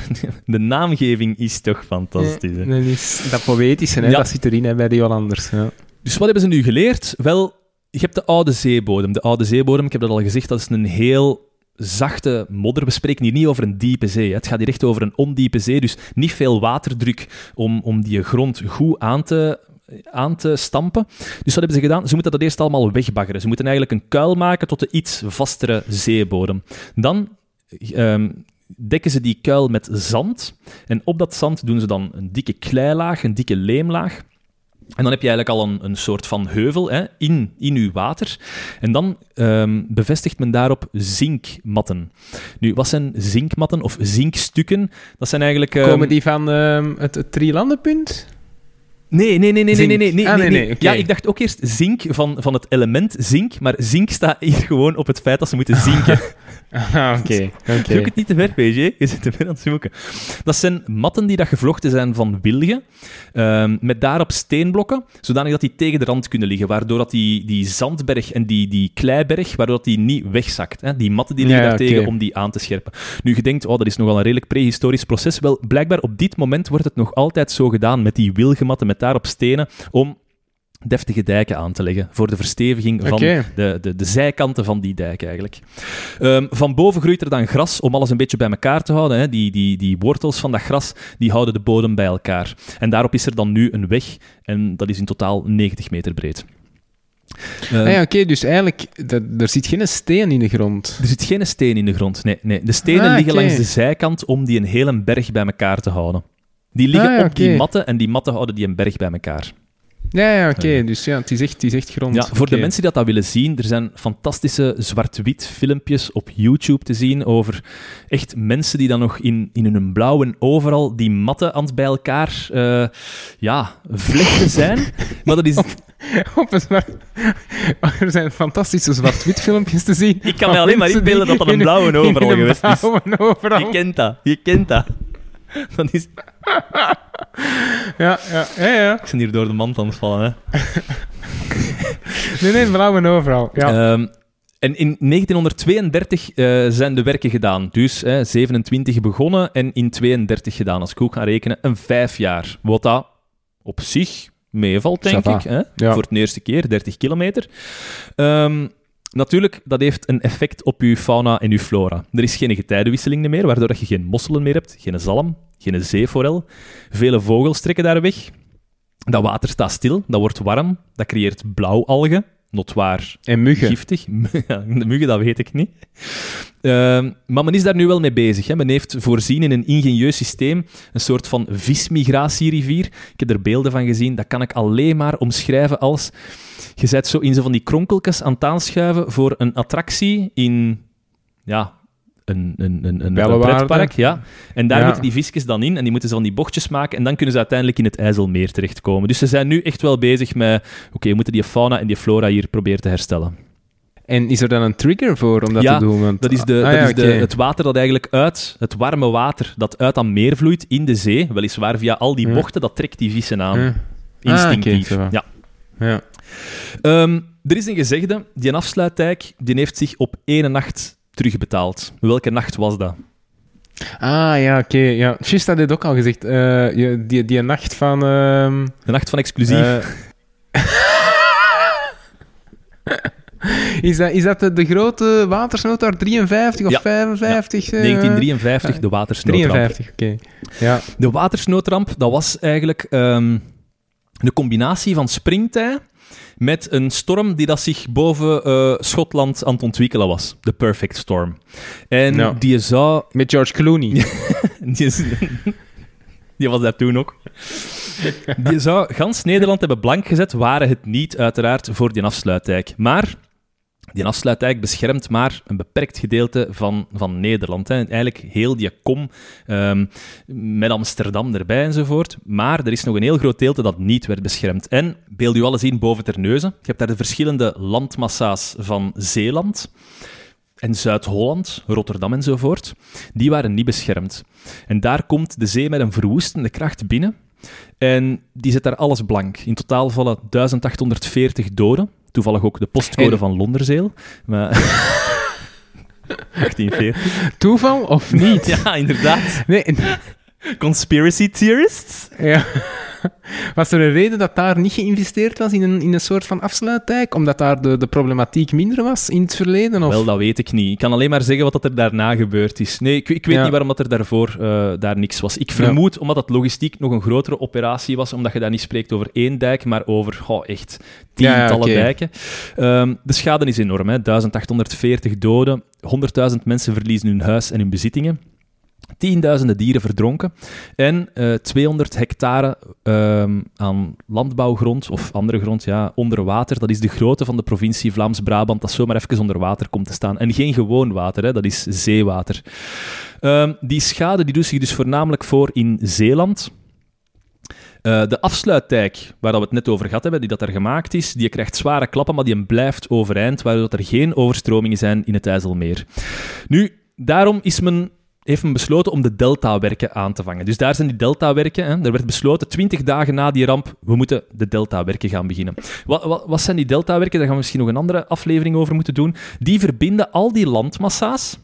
de naamgeving is toch fantastisch. hè? Ja, dat is dat poëtische, hè, Ja. dat zit erin hè, bij de Hollanders. Ja. Dus wat hebben ze nu geleerd? Wel, je hebt de oude zeebodem. De oude zeebodem, ik heb dat al gezegd, dat is een heel zachte modder. We spreken hier niet over een diepe zee. Het gaat hier echt over een ondiepe zee, dus niet veel waterdruk om, om die grond goed aan te, aan te stampen. Dus wat hebben ze gedaan? Ze moeten dat eerst allemaal wegbaggeren. Ze moeten eigenlijk een kuil maken tot een iets vastere zeebodem. Dan ehm, dekken ze die kuil met zand. En op dat zand doen ze dan een dikke kleilaag, een dikke leemlaag. En dan heb je eigenlijk al een, een soort van heuvel hè, in, in uw water. En dan ehm, bevestigt men daarop zinkmatten. Nu, wat zijn zinkmatten of zinkstukken? Dat zijn eigenlijk... ehm, Komen die van ehm, het, het Drielandenpunt? Nee, nee, nee, nee, nee, nee, nee, nee, Ah, nee, nee. nee. Ja, ik dacht ook eerst zink van, van het element zink, maar zink staat hier gewoon op het feit dat ze moeten zinken. Ah, oké. oké. Zoek het niet te ver, PG. Je zit te ver aan het zoeken. Dat zijn matten die dat gevlochten zijn van wilgen, ehm, met daarop steenblokken, zodanig dat die tegen de rand kunnen liggen, waardoor dat die, die zandberg en die, die kleiberg, waardoor dat die niet wegzakt. Hè? Die matten die liggen Ja, daar oké. tegen om die aan te scherpen. Nu, je denkt, oh, dat is nogal een redelijk prehistorisch proces. Wel, blijkbaar op dit moment wordt het nog altijd zo gedaan met die wilgematten, met daarop stenen, om deftige dijken aan te leggen voor de versteviging van de, de, de zijkanten van die dijk eigenlijk. Ehm, van boven groeit er dan gras om alles een beetje bij elkaar te houden. Hè. Die, die, die wortels van dat gras die houden de bodem bij elkaar. En daarop is er dan nu een weg en dat is in totaal 90 meter breed. Ehm, Ah, ja, oké, dus eigenlijk, er zit geen steen in de grond. Er zit geen steen in de grond. Nee, nee. De stenen Ah, liggen langs de zijkant om die een hele berg bij elkaar te houden. Die liggen Ah, ja, op die matten en die matten houden die een berg bij elkaar. Ja, ja, oké, dus ja, het is echt, het is echt grond. Ja, voor de mensen die dat, dat willen zien, er zijn fantastische zwart-wit filmpjes op YouTube te zien over echt mensen die dan nog in, in hun blauw en overal die matten aan het bij elkaar eh, ja, vlechten zijn. maar dat is... Op een zwart... Er zijn fantastische zwart-wit filmpjes te zien. Ik kan me alleen maar inbeelden dat dat een blauwe overal geweest is. Overal. Je kent dat, je kent dat. dat is... Ja, ja, ja, ja. Ik ben hier door de mand aan het vallen, hè. Nee, nee, blauwe overal. Ja. Ehm, en in 1932 eh, zijn de werken gedaan. Dus hè, 27 begonnen en in 32 gedaan. Als ik goed ga rekenen, een vijf jaar. Wat dat op zich meevalt, denk ik. Hè? Ja. Voor het eerste keer, 30 kilometer. Ehm, natuurlijk, dat heeft een effect op uw fauna en uw flora. Er is geen getijdenwisseling meer, waardoor je geen mosselen meer hebt, geen zalm, geen zeeforel. Vele vogels trekken daar weg. Dat water staat stil, dat wordt warm, dat creëert blauwalgen, notwaar En muggen. giftig. Ja, de muggen, dat weet ik niet. Ehm, maar men is daar nu wel mee bezig. Hè. Men heeft voorzien in een ingenieus systeem, een soort van vismigratierivier. Ik heb er beelden van gezien. Dat kan ik alleen maar omschrijven als... Je zet zo in zo van die kronkeltjes aan het aanschuiven voor een attractie in... Ja, een, een, een, een, een pretpark. Ja. En daar Ja. moeten die visjes dan in en die moeten ze van die bochtjes maken en dan kunnen ze uiteindelijk in het IJsselmeer terechtkomen. Dus ze zijn nu echt wel bezig met... Oké, we moeten die fauna en die flora hier proberen te herstellen. En is er dan een trigger voor om dat Ja, te doen? Want, Dat is, de, Ah, dat ja, is de, het water dat eigenlijk uit, het warme water dat uit dat meer vloeit in de zee, weliswaar via al die bochten, dat trekt die vissen aan. Instinctief. Ah, zo. ja. Ja. Ehm, er is een gezegde, die afsluitdijk die heeft zich op ene nacht terugbetaald. Welke nacht was dat? Ah, ja, oké. Ja. Just had dit ook al gezegd. Eh, je- die, die nacht van... ehm, De nacht van exclusief. eh, is, dat, is dat de, de grote watersnoodramp 53 of Ja, 55? eh? 1953, de watersnoodramp. 53, oké. Ja. De watersnoodramp, dat was eigenlijk ehm een combinatie van springtij met een storm die dat zich boven eh, Schotland aan het ontwikkelen was. De perfect storm. En die zou... Met George Clooney. Die, is- die was daar toen ook. Die zou gans Nederland hebben blank gezet, waren het niet uiteraard voor die afsluitdijk. Maar die afsluitdijk beschermt maar een beperkt gedeelte van, van Nederland. Eigenlijk heel die kom ehm, met Amsterdam erbij enzovoort. Maar er is nog een heel groot deel dat niet werd beschermd. En, beeld u alles in boven Terneuzen. Je hebt daar de verschillende landmassa's van Zeeland en Zuid-Holland, Rotterdam enzovoort. Die waren niet beschermd. En daar komt de zee met een verwoestende kracht binnen. En die zet daar alles blank. In totaal vallen 1840 doden. Toevallig ook de postcode van Londerzeel. Maar... 1840. Toeval of niet? Ja, inderdaad. Nee, Conspiracy theorists? ja. Was er een reden dat daar niet geïnvesteerd was in een, in een soort van afsluitdijk? Omdat daar de, de problematiek minder was in het verleden? Of? Wel, dat weet ik niet. Ik kan alleen maar zeggen wat dat er daarna gebeurd is. Nee, ik, ik weet Ja. niet waarom dat er daarvoor eh, daar niks was. Ik vermoed omdat het logistiek nog een grotere operatie was, omdat je daar niet spreekt over één dijk, maar over goh, echt ja, tientallen dijken. Ehm, de schade is enorm. Hè. 1840 doden, 100.000 mensen verliezen hun huis en hun bezittingen. Tienduizenden dieren verdronken en eh 200 hectare ehm, aan landbouwgrond of andere grond ja, onder water. Dat is de grootte van de provincie Vlaams-Brabant dat zomaar even onder water komt te staan. En geen gewoon water, hè, dat is zeewater. Ehm, die schade die doet zich dus voornamelijk voor in Zeeland. Uh, de afsluitdijk, waar we het net over gehad hebben, die dat er gemaakt is, die krijgt zware klappen, maar die blijft overeind, waardoor er geen overstromingen zijn in het IJsselmeer. Nu, daarom is men heeft men besloten om de deltawerken aan te vangen. Dus daar zijn die deltawerken. Er werd besloten, twintig dagen na die ramp, we moeten de deltawerken gaan beginnen. Wat, wat, wat zijn die deltawerken? Daar gaan we misschien nog een andere aflevering over moeten doen. Die verbinden al die landmassa's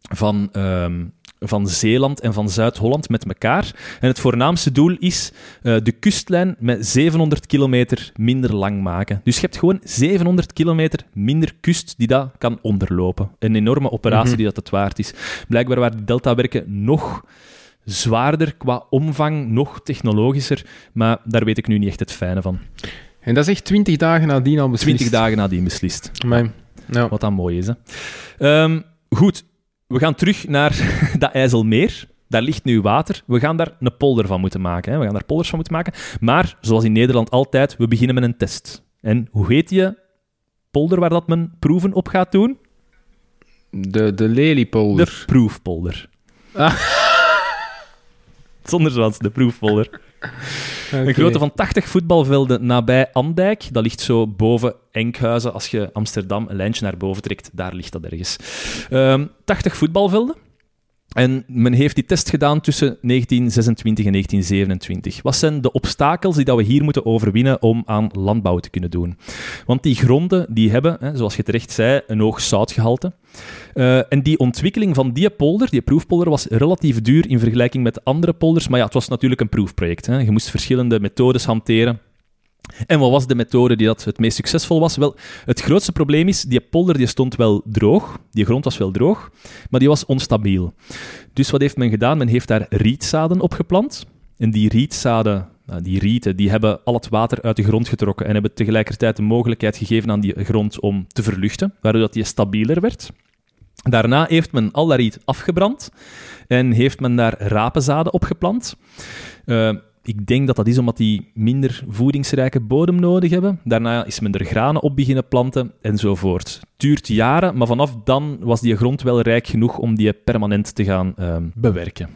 van ehm, van Zeeland en van Zuid-Holland met elkaar. En het voornaamste doel is uh, de kustlijn met 700 kilometer minder lang maken. Dus je hebt gewoon 700 kilometer minder kust die dat kan onderlopen. Een enorme operatie mhm. die dat het waard is. Blijkbaar waren die deltawerken nog zwaarder qua omvang, nog technologischer, maar daar weet ik nu niet echt het fijne van. En dat is echt 20 dagen nadien al beslist? 20 dagen nadien beslist. Ja. Wat dan mooi is. Hè. Um, goed, we gaan terug naar dat IJsselmeer. Daar ligt nu water. We gaan daar een polder van moeten maken. Hè. We gaan daar polders van moeten maken. Maar, zoals in Nederland altijd, we beginnen met een test. En hoe heet je polder waar dat men proeven op gaat doen? De, de leliepolder. De proefpolder. Ah. Zonder zwans, de proefpolder. Een grootte van 80 voetbalvelden nabij Andijk. Dat ligt zo boven Enkhuizen. Als je Amsterdam een lijntje naar boven trekt, daar ligt dat ergens. Um, ehm, 80 voetbalvelden. En men heeft die test gedaan tussen 1926 en 1927. Wat zijn de obstakels die dat we hier moeten overwinnen om aan landbouw te kunnen doen? Want die gronden die hebben, hè, zoals je terecht zei, een hoog zoutgehalte. Uh, en die ontwikkeling van die polder, die proefpolder, was relatief duur in vergelijking met andere polders. Maar ja, het was natuurlijk een proefproject. Hè. Je moest verschillende methodes hanteren. En wat was de methode die dat het meest succesvol was? Wel, het grootste probleem is, die polder die stond wel droog, die grond was wel droog, maar die was onstabiel. Dus wat heeft men gedaan? Men heeft daar rietzaden opgeplant. En die rietzaden, nou, die rieten, die hebben al het water uit de grond getrokken en hebben tegelijkertijd de mogelijkheid gegeven aan die grond om te verluchten, waardoor die stabieler werd. Daarna heeft men al dat riet afgebrand en heeft men daar rapenzaden opgeplant. Uh, ik denk dat dat is omdat die minder voedingsrijke bodem nodig hebben. Daarna is men er granen op beginnen planten enzovoort. Het duurt jaren, maar vanaf dan was die grond wel rijk genoeg om die permanent te gaan um, bewerken.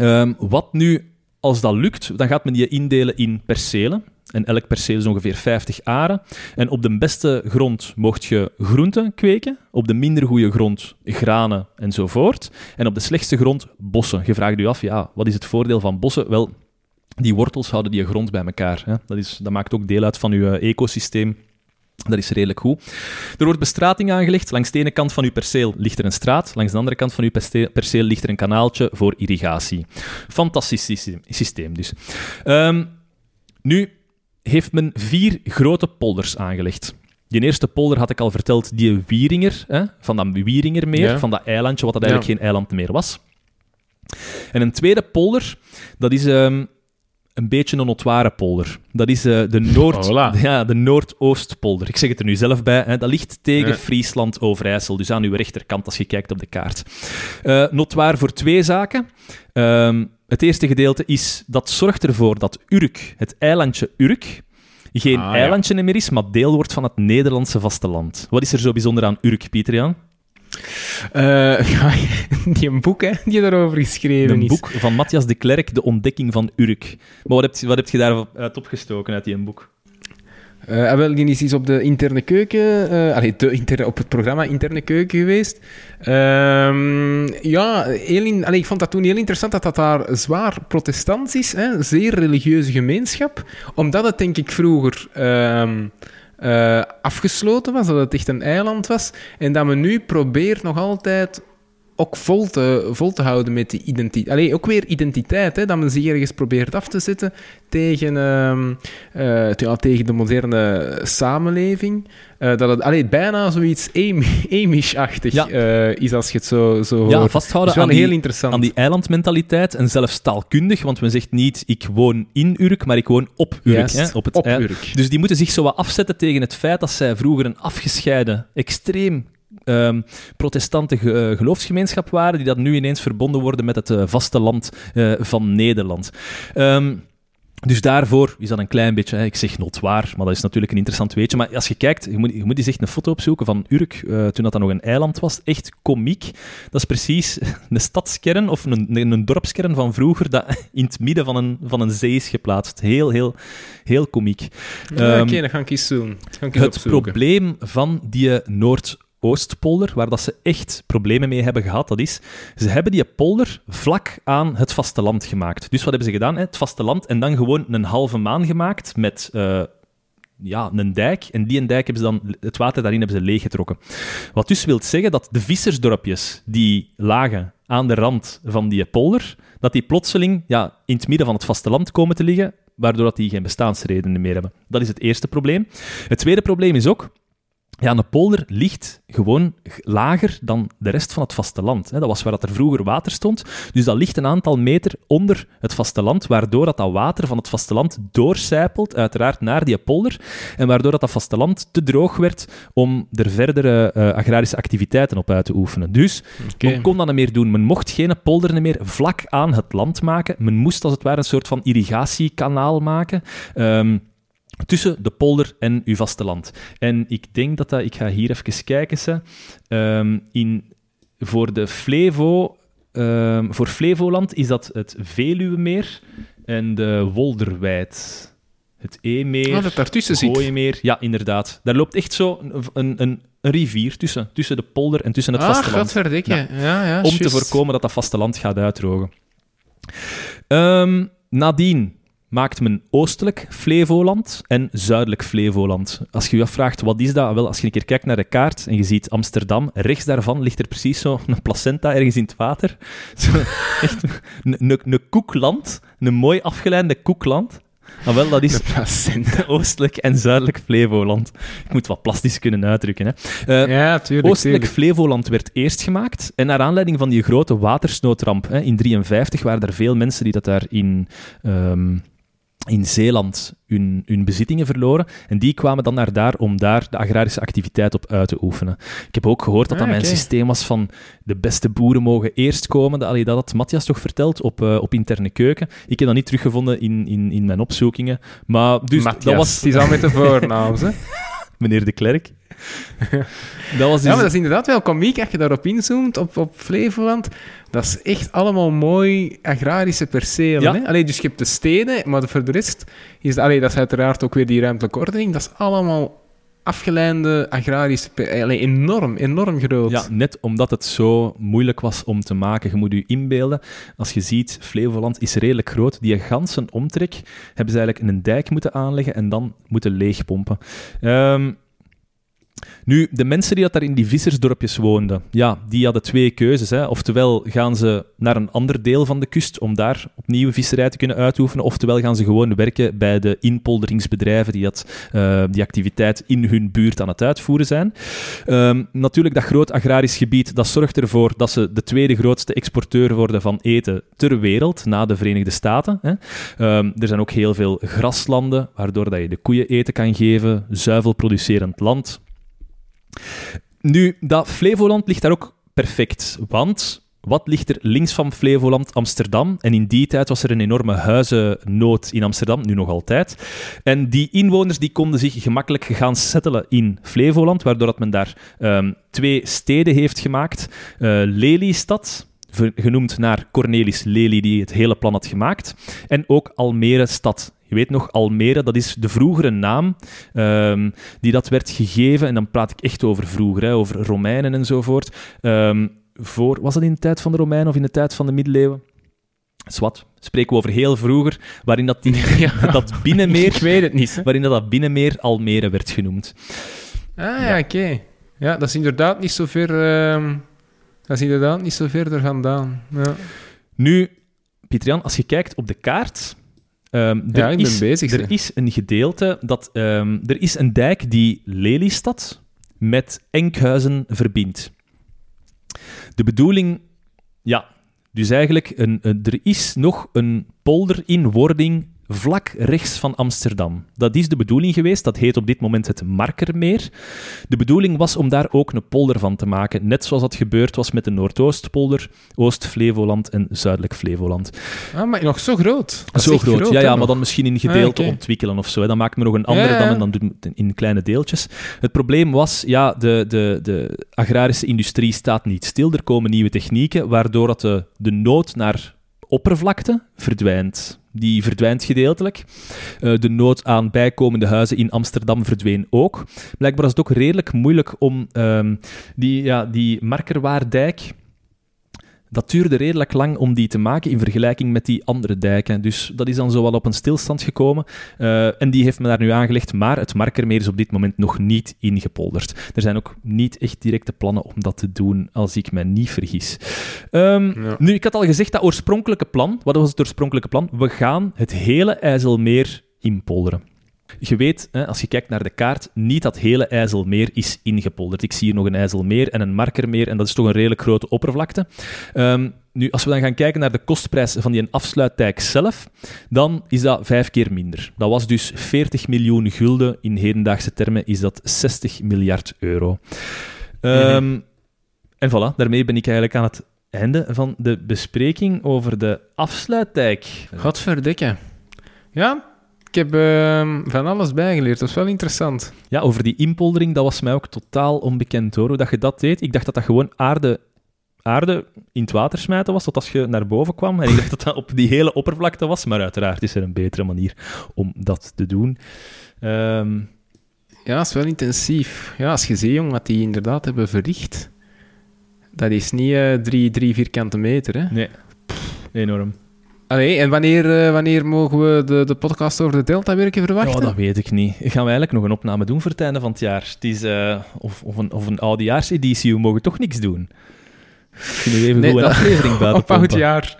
Um, wat nu, als dat lukt, dan gaat men die indelen in percelen. En elk perceel is ongeveer 50 aren. En op de beste grond mocht je groenten kweken. Op de minder goede grond granen enzovoort. En op de slechtste grond bossen. Je vraagt u af, ja, wat is het voordeel van bossen? Wel, die wortels houden die grond bij elkaar. Hè. Dat, is, dat maakt ook deel uit van uw ecosysteem. Dat is redelijk goed. Er wordt bestrating aangelegd. Langs de ene kant van uw perceel ligt er een straat. Langs de andere kant van uw perceel ligt er een kanaaltje voor irrigatie. Fantastisch systeem dus. Um, nu heeft men vier grote polders aangelegd. Die eerste polder had ik al verteld, die Wieringer, hè, van dat Wieringermeer, van dat eilandje, wat dat eigenlijk geen eiland meer was. En een tweede polder, dat is um, een beetje een notoire polder. Dat is uh, de, Noord, ja, de Noordoostpolder. Ik zeg het er nu zelf bij. Hè. Dat ligt tegen Friesland, Overijssel. Dus aan uw rechterkant als je kijkt op de kaart. Uh, notoire voor twee zaken. Uh, het eerste gedeelte is, dat zorgt ervoor dat Urk, het eilandje Urk, geen ah, eilandje meer is, maar deel wordt van het Nederlandse vasteland. Wat is er zo bijzonder aan Urk, Pieter Jan? Uh, ja, die een boek hè, die daarover geschreven een is. Een boek van Matthias de Klerk, De Ontdekking van Urk. Maar wat heb je, wat heb je daaruit opgestoken uit die boek? Uh, wel, die is op de interne keuken, uh, allee, de interne, op het programma Interne Keuken geweest. Uh, ja, heel in, allee, ik vond dat toen heel interessant dat dat daar zwaar protestants is, hè, zeer religieuze gemeenschap. Omdat het denk ik vroeger... Uh, uh, afgesloten was, dat het echt een eiland was. En dat men nu probeert nog altijd ook vol te, vol te houden met die identiteit. Allee, ook weer identiteit, hè, dat men zich ergens probeert af te zetten tegen, uh, uh, ja, tegen de moderne samenleving. Uh, dat het allee, bijna zoiets Amish-achtig ja. is als je het zo, zo ja, hoort. vasthouden dus aan, die, interessant. aan die eilandmentaliteit en zelfs taalkundig, want men zegt niet ik woon in Urk, maar ik woon op Urk. hè, op het op Urk. Dus die moeten zich zo wat afzetten tegen het feit dat zij vroeger een afgescheiden, extreem um, protestante ge geloofsgemeenschap waren, die dat nu ineens verbonden worden met het uh, vasteland uh, van Nederland. Um, Dus daarvoor is dat een klein beetje, hè, ik zeg notwaar, maar dat is natuurlijk een interessant weetje. Maar als je kijkt, je moet, je moet eens echt een foto opzoeken van Urk, uh, toen dat, dat nog een eiland was. Echt komiek. Dat is precies een stadskern of een, een dorpskern van vroeger dat in het midden van een, van een zee is geplaatst. Heel, heel, heel komiek. Ja, um, Oké, okay, dat ga ik eens doen. het opzoeken. probleem van die Noord- Oostpolder, waar dat ze echt problemen mee hebben gehad, dat is, ze hebben die polder vlak aan het vasteland gemaakt. Dus wat hebben ze gedaan? Hè? Het vasteland en dan gewoon een halve maan gemaakt met uh, ja, een dijk. En die dijk hebben ze dan, het water daarin hebben ze leeggetrokken. Wat dus wil zeggen dat de vissersdorpjes die lagen aan de rand van die polder, dat die plotseling ja, in het midden van het vasteland komen te liggen, waardoor dat die geen bestaansredenen meer hebben. Dat is het eerste probleem. Het tweede probleem is ook ja, een polder ligt gewoon lager dan de rest van het vasteland. Dat was waar dat er vroeger water stond. Dus dat ligt een aantal meter onder het vasteland, waardoor dat, dat water van het vasteland doorcijpelt, uiteraard naar die polder, en waardoor dat, dat vasteland te droog werd om er verdere uh, agrarische activiteiten op uit te oefenen. Dus okay. men kon dat niet meer doen. Men mocht geen polder meer vlak aan het land maken. Men moest als het ware een soort van irrigatiekanaal maken. Um, tussen de polder en uw vasteland. En ik denk dat dat... Ik ga hier even kijken. Ze, um, in, voor de Flevo... Um, voor Flevoland is dat het Veluwemeer en de Wolderwijd. Het E-meer, ah, dat daartussen zit. meer. Ja, inderdaad. Daar loopt echt zo een, een, een rivier tussen. Tussen de polder en tussen het ah, vasteland. Ja. Ja, ja, om te voorkomen dat dat vasteland gaat uitdrogen. Um, nadien maakt men oostelijk Flevoland en zuidelijk Flevoland. Als je je afvraagt wat is dat, wel, als je een keer kijkt naar de kaart en je ziet Amsterdam, rechts daarvan ligt er precies zo een placenta ergens in het water. Zo, echt een koekland, een mooi afgeleide koekland. Maar wel, dat is oostelijk en zuidelijk Flevoland. Ik moet wat plastisch kunnen uitdrukken. Hè. Uh, ja, tuurlijk. Oostelijk Flevoland werd eerst gemaakt. En naar aanleiding van die grote watersnoodramp hè, in 1953 waren er veel mensen die dat daar in... Um, in Zeeland hun, hun bezittingen verloren. En die kwamen dan naar daar om daar de agrarische activiteit op uit te oefenen. Ik heb ook gehoord dat dat ah, mijn systeem was van de beste boeren mogen eerst komen. Dat, dat had Matthias toch verteld op, uh, op interne keuken. Ik heb dat niet teruggevonden in, in, in mijn opzoekingen. Maar dus, Matthias, dat was... die is al met de voornaam, hè? Meneer de Klerk. dat was dus... Ja, maar dat is inderdaad wel komiek als je daarop inzoomt, op, op Flevoland. Dat is echt allemaal mooi agrarische percelen. Ja. Hè? Allee, dus je hebt de steden, maar voor de rest is allee, dat is uiteraard ook weer die ruimtelijke ordening. Dat is allemaal afgeleide agrarische... Enorm, enorm groot. Ja, net omdat het zo moeilijk was om te maken. Je moet je inbeelden, als je ziet, Flevoland is redelijk groot. Die ganse omtrek hebben ze eigenlijk een dijk moeten aanleggen en dan moeten leegpompen. Um, nu, de mensen die dat daar in die vissersdorpjes woonden, ja, die hadden twee keuzes. Hè. Oftewel gaan ze naar een ander deel van de kust om daar opnieuw visserij te kunnen uitoefenen, oftewel gaan ze gewoon werken bij de inpolderingsbedrijven die dat, uh, die activiteit in hun buurt aan het uitvoeren zijn. Um, natuurlijk, dat groot agrarisch gebied, dat zorgt ervoor dat ze de tweede grootste exporteur worden van eten ter wereld, na de Verenigde Staten. Hè. Um, er zijn ook heel veel graslanden, waardoor dat je de koeien eten kan geven, zuivelproducerend land. Nu, dat Flevoland ligt daar ook perfect, want wat ligt er links van Flevoland? Amsterdam. En in die tijd was er een enorme huizennood in Amsterdam, nu nog altijd. En die inwoners die konden zich gemakkelijk gaan settelen in Flevoland, waardoor dat men daar um, twee steden heeft gemaakt. Uh, Lelystad, genoemd naar Cornelis Lely, die het hele plan had gemaakt. En ook Almere stad. Je weet nog, Almere, dat is de vroegere naam um, die dat werd gegeven. En dan praat ik echt over vroeger, hè, over Romeinen enzovoort. Um, voor, was dat in de tijd van de Romeinen of in de tijd van de middeleeuwen? Swat, spreken we over heel vroeger, waarin dat, die, ja, dat binnenmeer... Ik weet het niet. Waarin dat, dat binnenmeer Almere werd genoemd. Ah ja, oké. Ja, dat is inderdaad niet zo ver... Uh, dat is inderdaad niet zo verder vandaan. Ja. Nu, Pietrian, als je kijkt op de kaart, Um, er ik is, ben bezig. Er is een gedeelte dat... Um, er is een dijk die Lelystad met Enkhuizen verbindt. De bedoeling... Ja, dus eigenlijk, een, een, er is nog een polder in wording vlak rechts van Amsterdam. Dat is de bedoeling geweest. Dat heet op dit moment het Markermeer. De bedoeling was om daar ook een polder van te maken, net zoals dat gebeurd was met de Noordoostpolder, Oost-Flevoland en Zuidelijk Flevoland. Ah, maar nog zo groot. Dat Zo groot, ja, ja, nog. maar dan misschien in gedeelten Ah, ontwikkelen of zo. Dan maken we nog een andere Ja, en dan doen we het in kleine deeltjes. Het probleem was, ja, de, de, de agrarische industrie staat niet stil. Er komen nieuwe technieken, waardoor dat de, de nood naar oppervlakte verdwijnt. Die verdwijnt gedeeltelijk. Eh, de nood aan bijkomende huizen in Amsterdam verdween ook. Blijkbaar is het ook redelijk moeilijk om ehm, die, ja, die Markerwaardijk dat duurde redelijk lang om die te maken in vergelijking met die andere dijken. Dus dat is dan zo wel op een stilstand gekomen. Eh, en die heeft men daar nu aangelegd, maar het Markermeer is op dit moment nog niet ingepolderd. Er zijn ook niet echt directe plannen om dat te doen, als ik me niet vergis. Ehm, Ja. Nu, ik had al gezegd, dat oorspronkelijke plan, wat was het oorspronkelijke plan? We gaan het hele IJsselmeer inpolderen. Je weet, hè, als je kijkt naar de kaart, niet dat hele IJsselmeer is ingepolderd. Ik zie hier nog een IJsselmeer en een Markermeer, en dat is toch een redelijk grote oppervlakte. Ehm, nu, als we dan gaan kijken naar de kostprijs van die afsluitdijk zelf, dan is dat vijf keer minder. Dat was dus 40 miljoen gulden. In hedendaagse termen is dat 60 miljard euro. Ehm, En voilà, daarmee ben ik eigenlijk aan het einde van de bespreking over de afsluitdijk. Godverdikke. Ja, ik heb ehm, van alles bijgeleerd. Dat is wel interessant. Ja, over die inpoldering, dat was mij ook totaal onbekend hoor, hoe dat je dat deed. Ik dacht dat dat gewoon aarde, aarde in het water smijten was, tot als je naar boven kwam. En ik dacht dat dat op die hele oppervlakte was, maar uiteraard is er een betere manier om dat te doen. Ehm, Ja, dat is wel intensief. Ja, als je ziet, jong, wat die inderdaad hebben verricht, dat is niet eh, drie, drie vierkante meter, hè. nee, enorm. Allee, en wanneer, eh, wanneer mogen we de, de podcast over de Delta-werken verwachten? Ja, dat weet ik niet. Gaan we eigenlijk nog een opname doen voor het einde van het jaar? Het is, eh, of, of, een, of een oudejaarseditie, we mogen toch niks doen. Kunnen we even Nee, goed een dat- aflevering buiten Op oud pompen? jaar.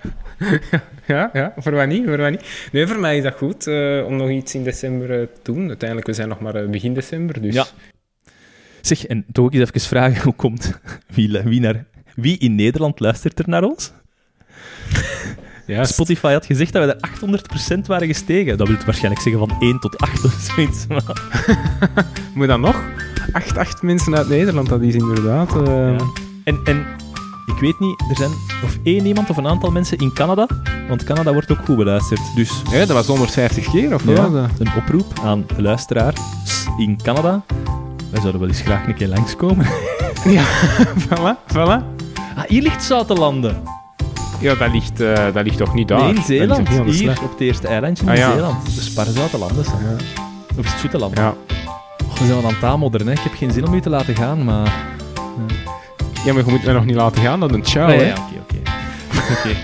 ja, ja, voor wat niet, voor wat niet. Nee, voor mij is dat goed eh, om nog iets in december te doen. Uiteindelijk, we zijn nog maar begin december, dus... Ja. Zeg, en toch ook eens even vragen, hoe komt... Wie, lu- wie, naar, wie in Nederland luistert er naar ons? Ja, Spotify had gezegd dat we er 800% waren gestegen. Dat wil waarschijnlijk zeggen van 1 tot 8 of zoiets. maar- Moet dan nog? Acht, acht mensen uit Nederland, dat is inderdaad... eh, Ja. En, en ik weet niet, er zijn of één iemand of een aantal mensen in Canada, want Canada wordt ook goed beluisterd. Dus ja, dat was 150 keer, of Ja, wat? dat? een oproep aan de luisteraars in Canada. Wij zouden wel eens graag een keer langskomen. Ja, voilà, voilà. Ah, hier ligt Zoutelanden. Ja, dat ligt, eh, dat ligt toch niet daar? Nee, in Zeeland. Hier, op het eerste eilandje in Ah, ja. Zeeland. De Sparzoutelanden. Ja. Of is het Zoeteland? Ja. Oh, we zijn wel aan het aanmodderen, hè. Ik heb geen zin om u te laten gaan, maar... ja, maar je moet mij nog niet laten gaan, dat een ciao, Ah, hè. ja, oké, oké. Oké.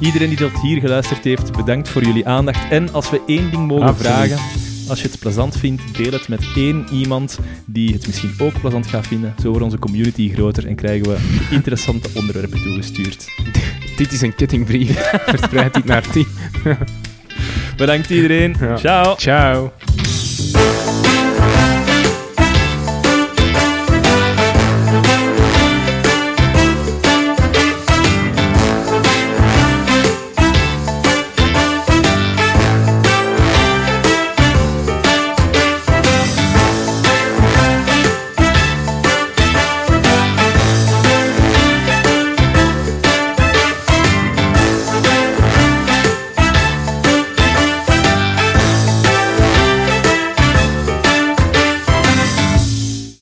Iedereen die tot hier geluisterd heeft, bedankt voor jullie aandacht. En als we één ding mogen Absoluut. vragen, als je het plezant vindt, deel het met één iemand die het misschien ook plezant gaat vinden. Zo wordt onze community groter en krijgen we interessante onderwerpen toegestuurd. Dit is een kettingbrief. Verspreid dit naar 10. Bedankt iedereen. Ja. Ciao. Ciao.